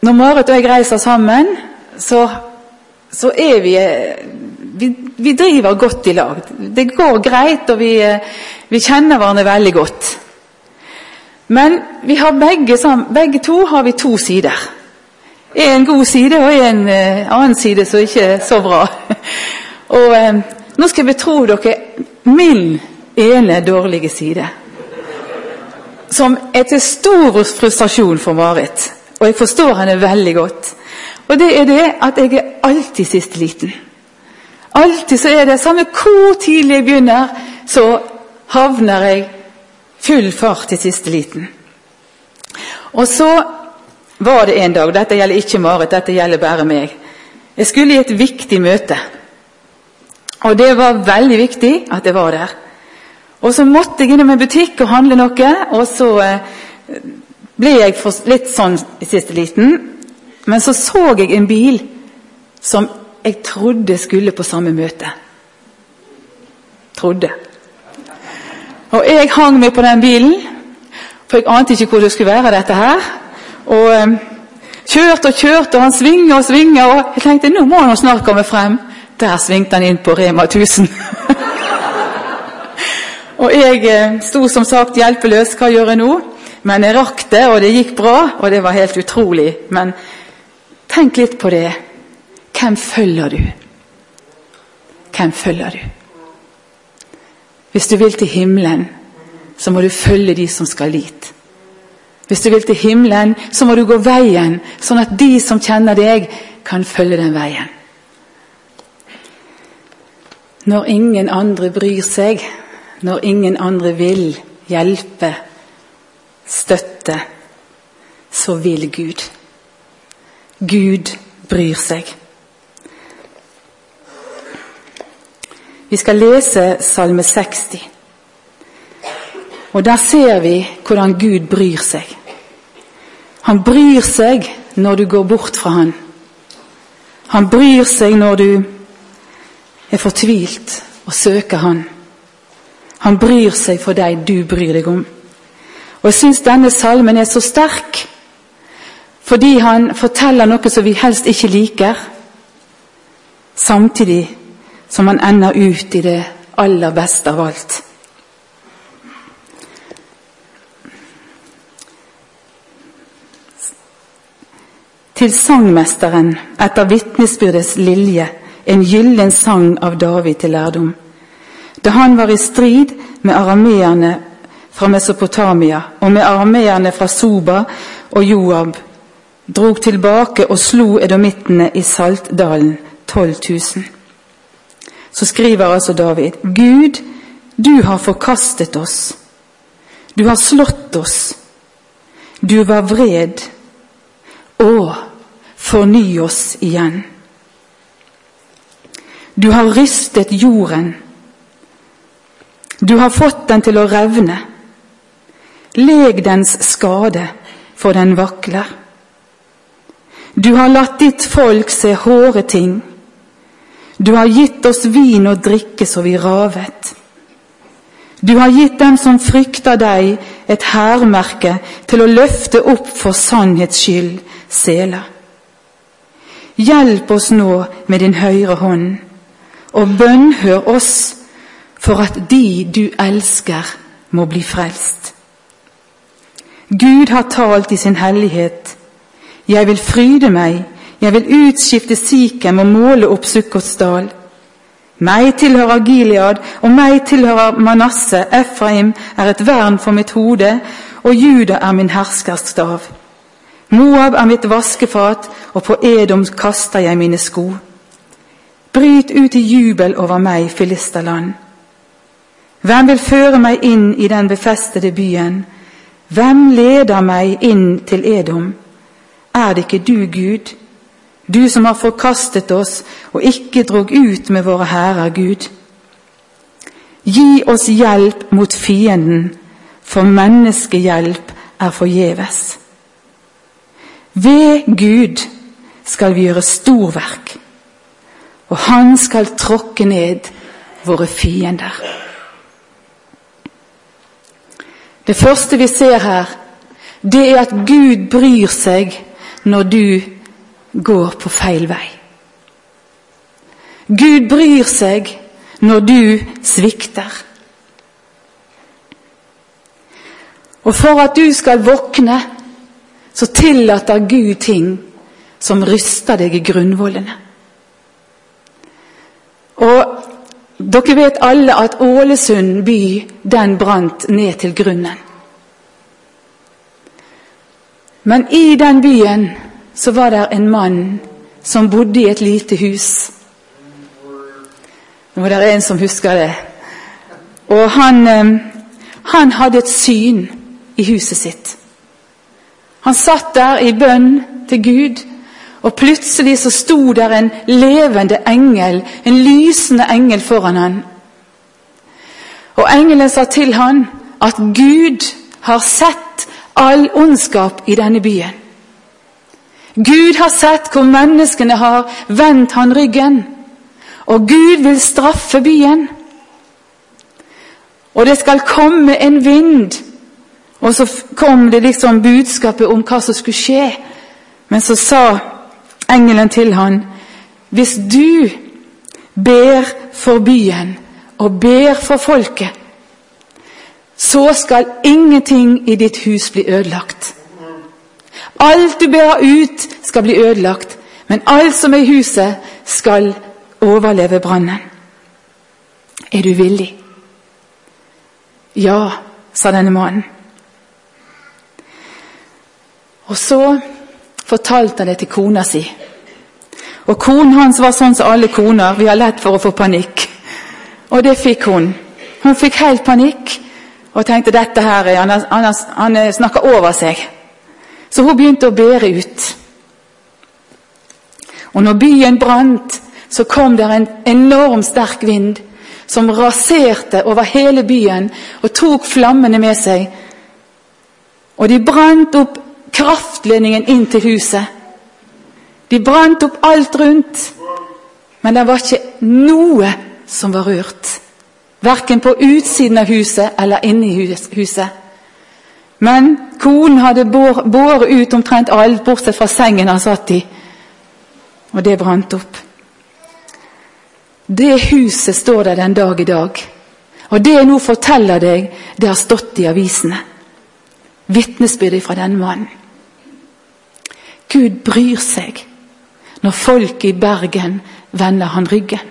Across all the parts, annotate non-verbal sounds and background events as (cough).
når Marit og jeg reiser sammen, så, så er vi, vi, vi driver godt i lag. Det går greit, og vi, vi kjenner hverandre veldig godt. Men begge, begge to har vi to sider. En god side og en uh, annen side som ikke er så bra. (laughs) og eh, Nå skal jeg betro dere min ene dårlige side. Som er til stor frustrasjon for Marit. Og jeg forstår henne veldig godt. Og det er det at jeg er alltid siste liten. Alltid så er det samme hvor tidlig jeg begynner, så havner jeg full fart til siste liten. Og så var det en dag Dette gjelder ikke Marit, dette gjelder bare meg. Jeg skulle i et viktig møte. Og det var veldig viktig at jeg var der. Og så måtte jeg innom en butikk og handle noe, og så eh, ble jeg litt sånn i siste liten. Men så så jeg en bil som jeg trodde skulle på samme møte. Trodde. Og jeg hang meg på den bilen, for jeg ante ikke hvor det skulle være, dette her. Og um, kjørte og kjørte, og han svinger og svinger, og jeg tenkte nå må han snart komme frem. Der svingte han inn på Rema 1000. (laughs) og jeg uh, sto som sagt hjelpeløs. Hva gjør jeg nå? Men jeg rakk det, og det gikk bra, og det var helt utrolig. Men tenk litt på det. Hvem følger du? Hvem følger du? Hvis du vil til himmelen, så må du følge de som skal dit. Hvis du vil til himmelen, så må du gå veien, sånn at de som kjenner deg, kan følge den veien. Når ingen andre bryr seg, når ingen andre vil hjelpe, støtte, så vil Gud. Gud bryr seg. Vi skal lese Salme 60. Og Der ser vi hvordan Gud bryr seg. Han bryr seg når du går bort fra han. Han bryr seg når du er fortvilt og søker han. Han bryr seg for deg du bryr deg om. Og Jeg syns denne salmen er så sterk fordi han forteller noe som vi helst ikke liker, samtidig som han ender ut i det aller beste av alt. Til sangmesteren etter vitnesbyrdets lilje, en gyllen sang av David til lærdom. Da han var i strid med arameerne fra Mesopotamia og med arameerne fra Soba og Joab, drog tilbake og slo edomittene i Saltdalen, 12 000 så skriver altså David Gud, du har forkastet oss. Du har slått oss. Du var vred. Å, forny oss igjen. Du har rystet jorden. Du har fått den til å revne. Leg dens skade, for den vakler. Du har latt ditt folk se hårde ting. Du har gitt oss vin og drikke så vi ravet. Du har gitt dem som frykter deg, et hærmerke til å løfte opp for sannhets skyld sela. Hjelp oss nå med din høyre hånd, og bønnhør oss for at de du elsker, må bli frelst. Gud har talt i sin hellighet. Jeg vil fryde meg jeg vil utskifte Sikhem og måle opp Sukkotsdal. Meg tilhører Gilead, og meg tilhører Manasseh. Efraim er et vern for mitt hode, og Juda er min herskerstav. Moab er mitt vaskefat, og på Edom kaster jeg mine sko. Bryt ut i jubel over meg, filisterland. Hvem vil føre meg inn i den befestede byen? Hvem leder meg inn til Edom? Er det ikke du, Gud? Du som har forkastet oss og ikke drog ut med våre hærer, Gud. Gi oss hjelp mot fienden, for menneskehjelp er forgjeves. Ved Gud skal vi gjøre storverk, og Han skal tråkke ned våre fiender. Det første vi ser her, det er at Gud bryr seg når du går på feil vei. Gud bryr seg når du svikter. Og for at du skal våkne, så tillater Gud ting som ryster deg i grunnvollene. Og dere vet alle at Ålesund by, den brant ned til grunnen. Men i den byen så var det en mann som bodde i et lite hus. Nå er det en som husker det. Og han, eh, han hadde et syn i huset sitt. Han satt der i bønn til Gud, og plutselig så sto der en levende engel, en lysende engel foran han. Og engelen sa til han at Gud har sett all ondskap i denne byen. Gud har sett hvor menneskene har vendt han ryggen, og Gud vil straffe byen. Og det skal komme en vind. Og så kom det liksom budskapet om hva som skulle skje. Men så sa engelen til han, hvis du ber for byen og ber for folket, så skal ingenting i ditt hus bli ødelagt. Alt du ber ut, skal bli ødelagt, men alt som er i huset, skal overleve brannen. Er du villig? Ja, sa denne mannen. Og så fortalte han det til kona si. Og konen hans var sånn som alle koner, vi har lett for å få panikk. Og det fikk hun. Hun fikk helt panikk og tenkte dette her, han, han, han snakker over seg. Så hun begynte å bære ut. Og når byen brant, så kom det en enorm sterk vind som raserte over hele byen og tok flammene med seg. Og de brant opp kraftledningen inn til huset. De brant opp alt rundt, men det var ikke noe som var rørt. Verken på utsiden av huset eller inne i huset. Men konen hadde båret ut omtrent alt, bortsett fra sengen han satt i. Og det brant opp. Det huset står der den dag i dag. Og det jeg nå forteller deg, det har stått i avisene. Vitnesbyrdet fra denne mannen. Gud bryr seg når folk i Bergen vender han ryggen.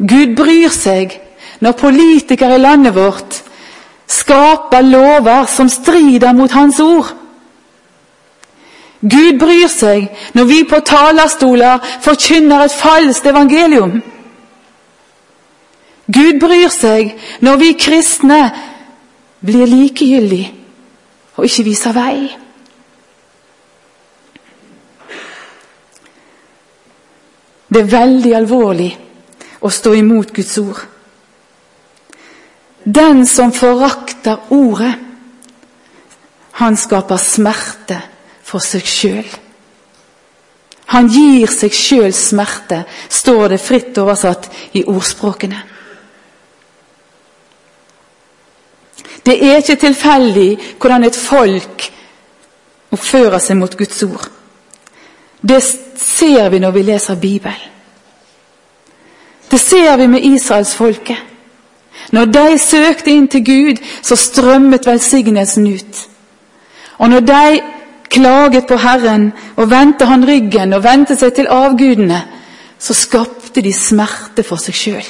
Gud bryr seg når politikere i landet vårt skaper lover som strider mot Hans ord. Gud bryr seg når vi på talerstoler forkynner et falskt evangelium. Gud bryr seg når vi kristne blir likegyldig og ikke viser vei. Det er veldig alvorlig å stå imot Guds ord. Den som forakter ordet, han skaper smerte for seg sjøl. Han gir seg sjøl smerte, står det fritt oversatt i ordspråkene. Det er ikke tilfeldig hvordan et folk oppfører seg mot Guds ord. Det ser vi når vi leser Bibelen. Det ser vi med israelsfolket. Når de søkte inn til Gud, så strømmet velsignelsen ut. Og når de klaget på Herren og vendte han ryggen og vendte seg til avgudene, så skapte de smerte for seg sjøl.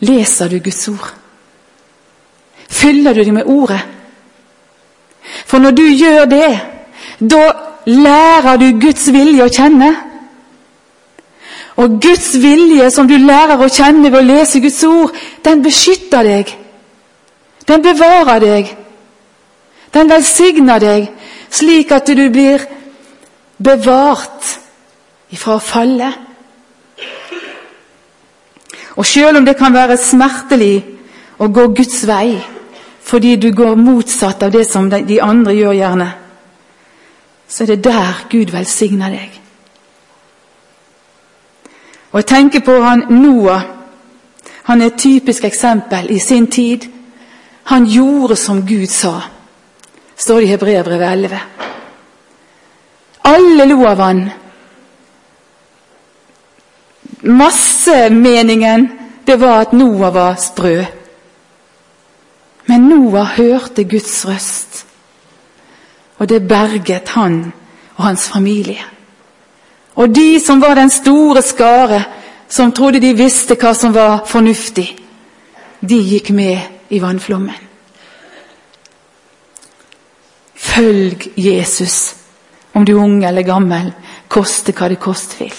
Leser du Guds ord? Fyller du dem med Ordet? For når du gjør det, da lærer du Guds vilje å kjenne. Og Guds vilje, som du lærer å kjenne ved å lese Guds ord, den beskytter deg. Den bevarer deg. Den velsigner deg, slik at du blir bevart ifra å falle. Og selv om det kan være smertelig å gå Guds vei fordi du går motsatt av det som de andre gjør, gjerne, så er det der Gud velsigner deg. Og Jeg tenker på han Noah. Han er et typisk eksempel i sin tid. Han gjorde som Gud sa, står det i Hebreabrevet 11. Alle lo av han. Massemeningen det var at Noah var sprø. Men Noah hørte Guds røst, og det berget han og hans familie. Og de som var den store skare, som trodde de visste hva som var fornuftig, de gikk med i vannflommen. Følg Jesus, om du er ung eller gammel, koste hva det koste vil.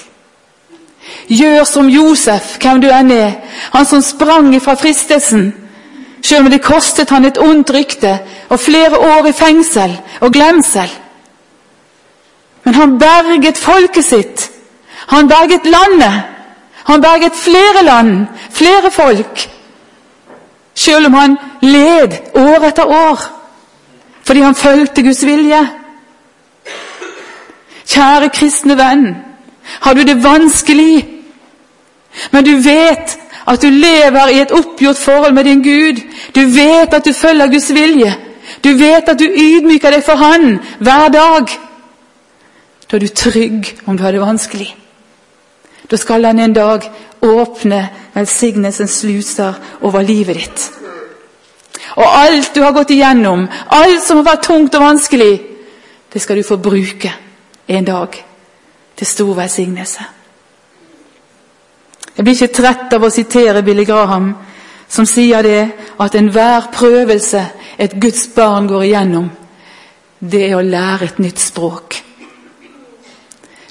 Gjør som Josef, hvem du enn er, han som sprang ifra fristelsen. Selv om det kostet han et ondt rykte og flere år i fengsel og glemsel. Men han berget folket sitt. Han berget landet. Han berget flere land, flere folk. Selv om han led år etter år fordi han fulgte Guds vilje. Kjære kristne venn, har du det vanskelig, men du vet at du lever i et oppgjort forhold med din Gud. Du vet at du følger Guds vilje. Du vet at du ydmyker deg for Han hver dag. Da er du trygg om du har det vanskelig. Da skal Han en dag åpne velsignelsens sluser over livet ditt. Og alt du har gått igjennom, alt som har vært tungt og vanskelig, det skal du få bruke en dag til stor velsignelse. Jeg blir ikke trett av å sitere Billy Graham, som sier det at enhver prøvelse et Guds barn går igjennom, det er å lære et nytt språk.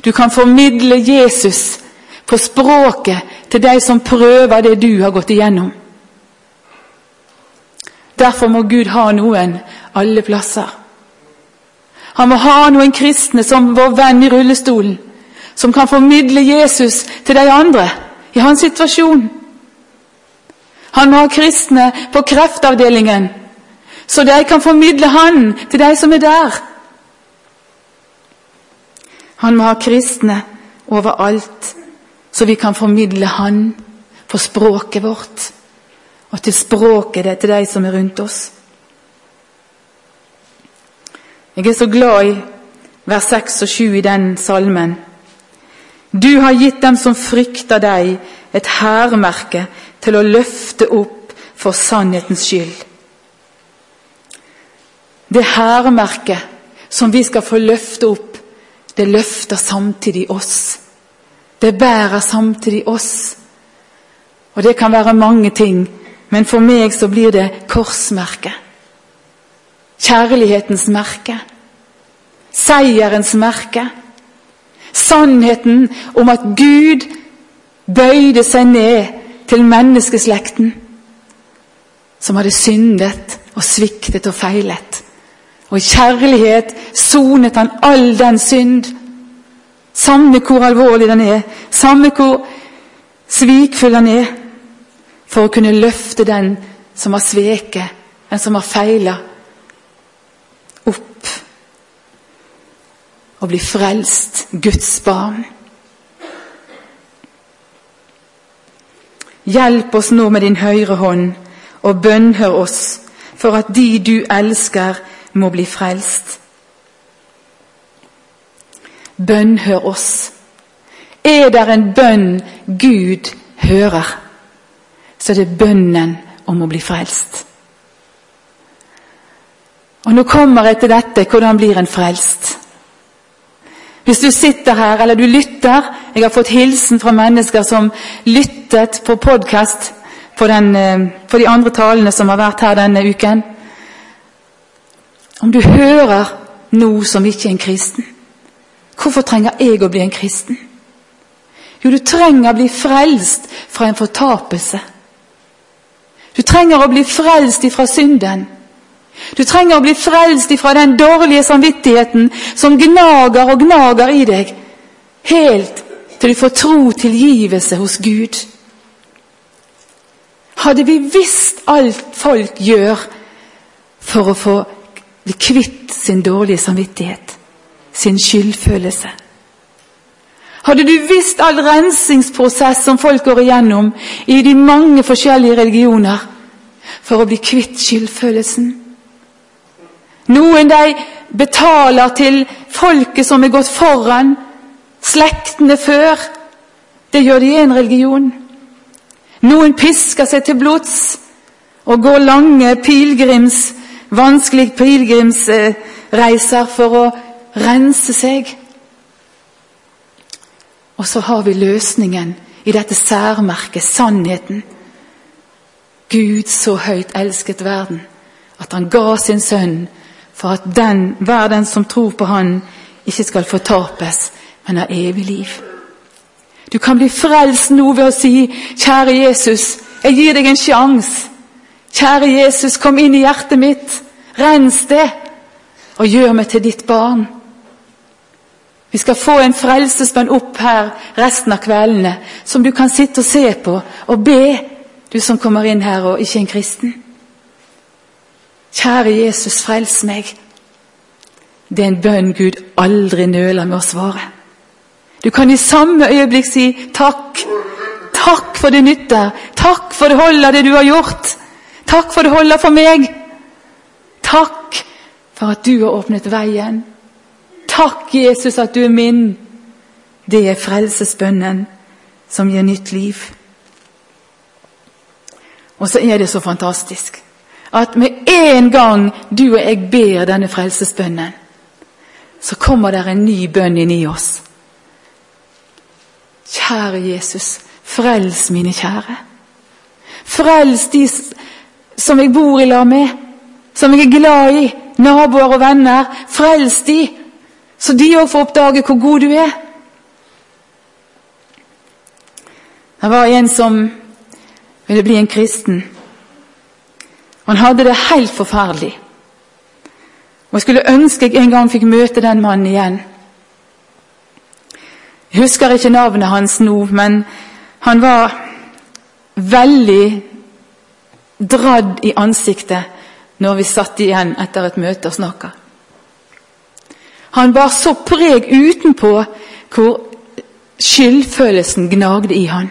Du kan formidle Jesus på språket til de som prøver det du har gått igjennom. Derfor må Gud ha noen alle plasser. Han må ha noen kristne som vår venn i rullestolen, som kan formidle Jesus til de andre i hans situasjon. Han må ha kristne på kreftavdelingen, så de kan formidle han til de som er der. Han må ha kristne overalt, så vi kan formidle han på språket vårt, og til språket det til de som er rundt oss. Jeg er så glad i vers 6 og 7 i den salmen. Du har gitt dem som frykter deg, et hærmerke til å løfte opp for sannhetens skyld. Det hærmerket som vi skal få løfte opp, det løfter samtidig oss. Det bærer samtidig oss. Og det kan være mange ting, men for meg så blir det korsmerket. Kjærlighetens merke. Seierens merke. Sannheten om at Gud bøyde seg ned til menneskeslekten, som hadde syndet og sviktet og feilet. Og i kjærlighet sonet han all den synd, samme hvor alvorlig den er, samme hvor svikfull den er, for å kunne løfte den som har sveket, den som har feila, opp og bli frelst, Guds barn. Hjelp oss nå med din høyre hånd, og bønnhør oss for at de du elsker, må bli frelst. Bønnhør oss. Er det en bønn Gud hører, så er det bønnen om å bli frelst. Og Nå kommer jeg til dette hvordan blir en frelst? Hvis du sitter her, eller du lytter Jeg har fått hilsen fra mennesker som lyttet på podkast for, for, de andre talene som har vært her denne uken. Om du hører noe som ikke er en kristen, hvorfor trenger jeg å bli en kristen? Jo, du trenger å bli frelst fra en fortapelse. Du trenger å bli frelst ifra synden. Du trenger å bli frelst ifra den dårlige samvittigheten som gnager og gnager i deg, helt til du får tro tilgivelse hos Gud. Hadde vi visst alt folk gjør for å få bli kvitt sin dårlige samvittighet, sin skyldfølelse Hadde du visst all rensingsprosess som folk går igjennom i de mange forskjellige religioner for å bli kvitt skyldfølelsen. Noen de betaler til folket som er gått foran, slektene før. Det gjør de i en religion. Noen pisker seg til blods og går lange pilegrims, vanskelige pilegrimsreiser for å rense seg. Og så har vi løsningen i dette særmerket, sannheten. Gud så høyt elsket verden at han ga sin sønn for at den, hver den som tror på Han, ikke skal fortapes, men ha evig liv. Du kan bli frelst nå ved å si, 'Kjære Jesus, jeg gir deg en sjanse.' 'Kjære Jesus, kom inn i hjertet mitt. Rens det, og gjør meg til ditt barn.' Vi skal få en frelsesbønn opp her resten av kveldene, som du kan sitte og se på og be, du som kommer inn her og ikke er en kristen. Kjære Jesus, frels meg. Det er en bønn Gud aldri nøler med å svare. Du kan i samme øyeblikk si takk. Takk for det nytter. Takk for det holder, det du har gjort. Takk for det holder for meg. Takk for at du har åpnet veien. Takk, Jesus, at du er min. Det er frelsesbønnen som gir nytt liv. Og så er det så fantastisk at med en gang du og jeg ber denne frelsesbønnen, så kommer det en ny bønn inn i oss. Kjære Jesus, frels mine kjære. Frels de som jeg bor i lag med, som jeg er glad i, naboer og venner. Frels de så de òg får oppdage hvor god du er. Det var en som ville bli en kristen. Han hadde det helt forferdelig. Og Jeg skulle ønske jeg en gang fikk møte den mannen igjen. Jeg husker ikke navnet hans nå, men han var veldig dradd i ansiktet når vi satt igjen etter et møte og snakka. Han var så preg utenpå hvor skyldfølelsen gnagde i han.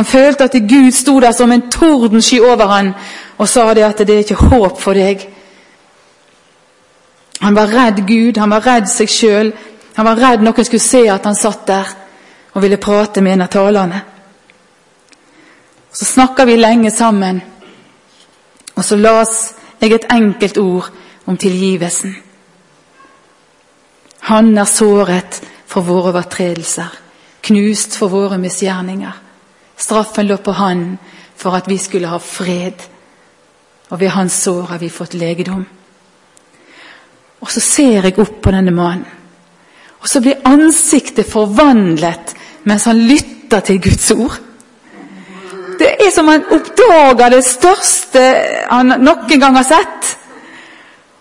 Han følte at Gud sto der som en tordensky over han og sa det at det er ikke håp for deg. Han var redd Gud, han var redd seg sjøl. Han var redd noen skulle se at han satt der og ville prate med en av talerne. Så snakka vi lenge sammen, og så las jeg et enkelt ord om tilgivelsen. Han er såret for våre overtredelser, knust for våre misgjerninger. Straffen lå på han for at vi skulle ha fred, og ved hans sår har vi fått legedom. Og så ser jeg opp på denne mannen, og så blir ansiktet forvandlet mens han lytter til Guds ord. Det er som han oppdager det største han noen gang har sett.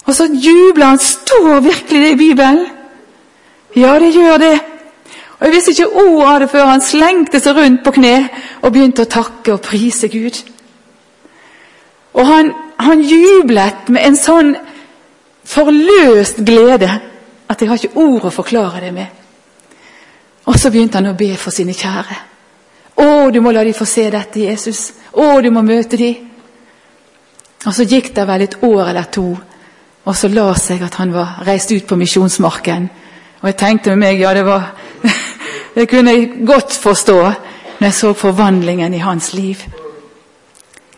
Og så jubler han. Står virkelig det i Bibelen? Ja, det gjør det. Og Jeg visste ikke ord av det før han slengte seg rundt på kne og begynte å takke og prise Gud. Og han, han jublet med en sånn forløst glede at jeg har ikke ord å forklare det med. Og så begynte han å be for sine kjære. Å, du må la de få se dette, Jesus. Å, du må møte de. Og så gikk det vel et år eller to, og så la seg at han var reist ut på misjonsmarken og jeg tenkte med meg ja, det var Det kunne jeg godt forstå når jeg så forvandlingen i hans liv.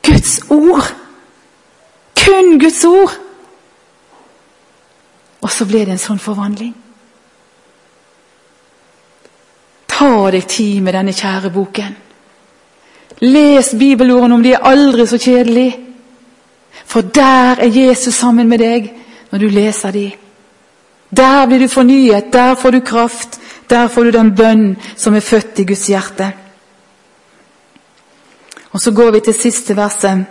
Guds ord! Kun Guds ord! Og så ble det en sånn forvandling. Ta deg tid med denne kjære boken. Les bibelordene om de er aldri så kjedelige. For der er Jesus sammen med deg når du leser de. Der blir du fornyet, der får du kraft, der får du den bønn som er født i Guds hjerte. Og Så går vi til siste verset,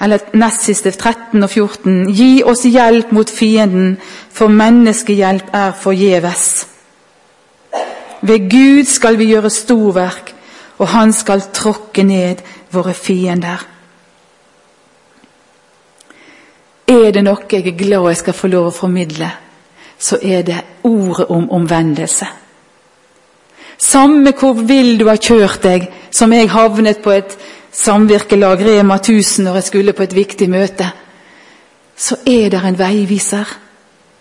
eller nest siste, 13 og 14. Gi oss hjelp mot fienden, for menneskehjelp er forgjeves. Ved Gud skal vi gjøre storverk, og Han skal tråkke ned våre fiender. Er det noe jeg er glad jeg skal få lov å formidle, så er det ordet om omvendelse. Samme hvor vill du har kjørt deg, som jeg havnet på et samvirkelag Rema 1000 når jeg skulle på et viktig møte, så er det en veiviser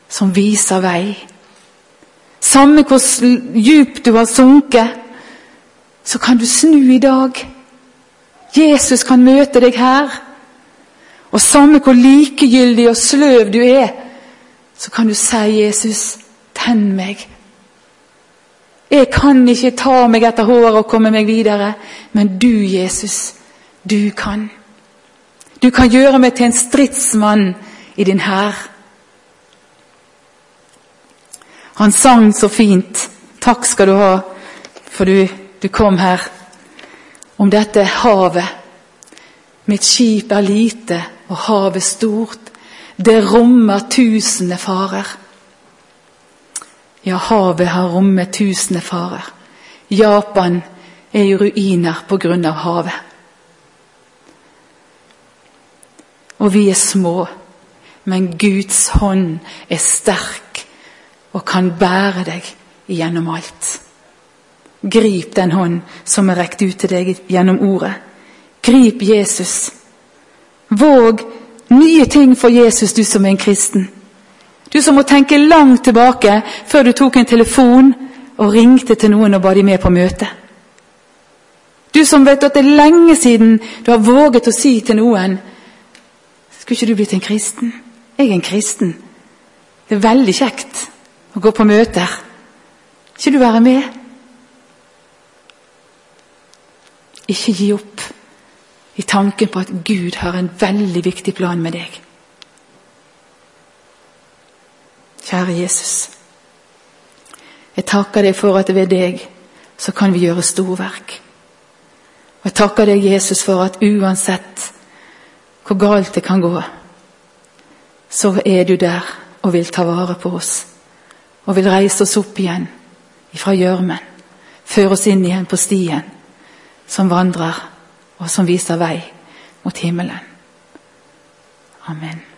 som viser vei. Samme hvor djupt du har sunket, så kan du snu i dag. Jesus kan møte deg her. Og samme hvor likegyldig og sløv du er, så kan du si, 'Jesus, tenn meg'. Jeg kan ikke ta meg etter håret og komme meg videre, men du, Jesus, du kan. Du kan gjøre meg til en stridsmann i din hær. Han sang så fint. Takk skal du ha for du, du kom her. Om dette havet. Mitt skip er lite og havet stort. Det rommer tusende farer. Ja, havet har rommet tusende farer. Japan er i ruiner på grunn av havet. Og vi er små, men Guds hånd er sterk og kan bære deg gjennom alt. Grip den hånd som er rekt ut til deg gjennom ordet. Grip Jesus. Våg nye ting for Jesus, du som er en kristen. Du som må tenke langt tilbake før du tok en telefon og ringte til noen og ba de med på møte. Du som vet at det er lenge siden du har våget å si til noen Skulle ikke du blitt en kristen? Jeg er en kristen. Det er veldig kjekt å gå på møter. Ikke du være med? Ikke gi opp i tanken på at Gud har en veldig viktig plan med deg. Kjære Jesus. Jeg takker deg for at ved deg så kan vi gjøre storverk. Og jeg takker deg, Jesus, for at uansett hvor galt det kan gå, så er du der og vil ta vare på oss. Og vil reise oss opp igjen ifra gjørmen. Føre oss inn igjen på stien som vandrer, og som viser vei mot himmelen. Amen.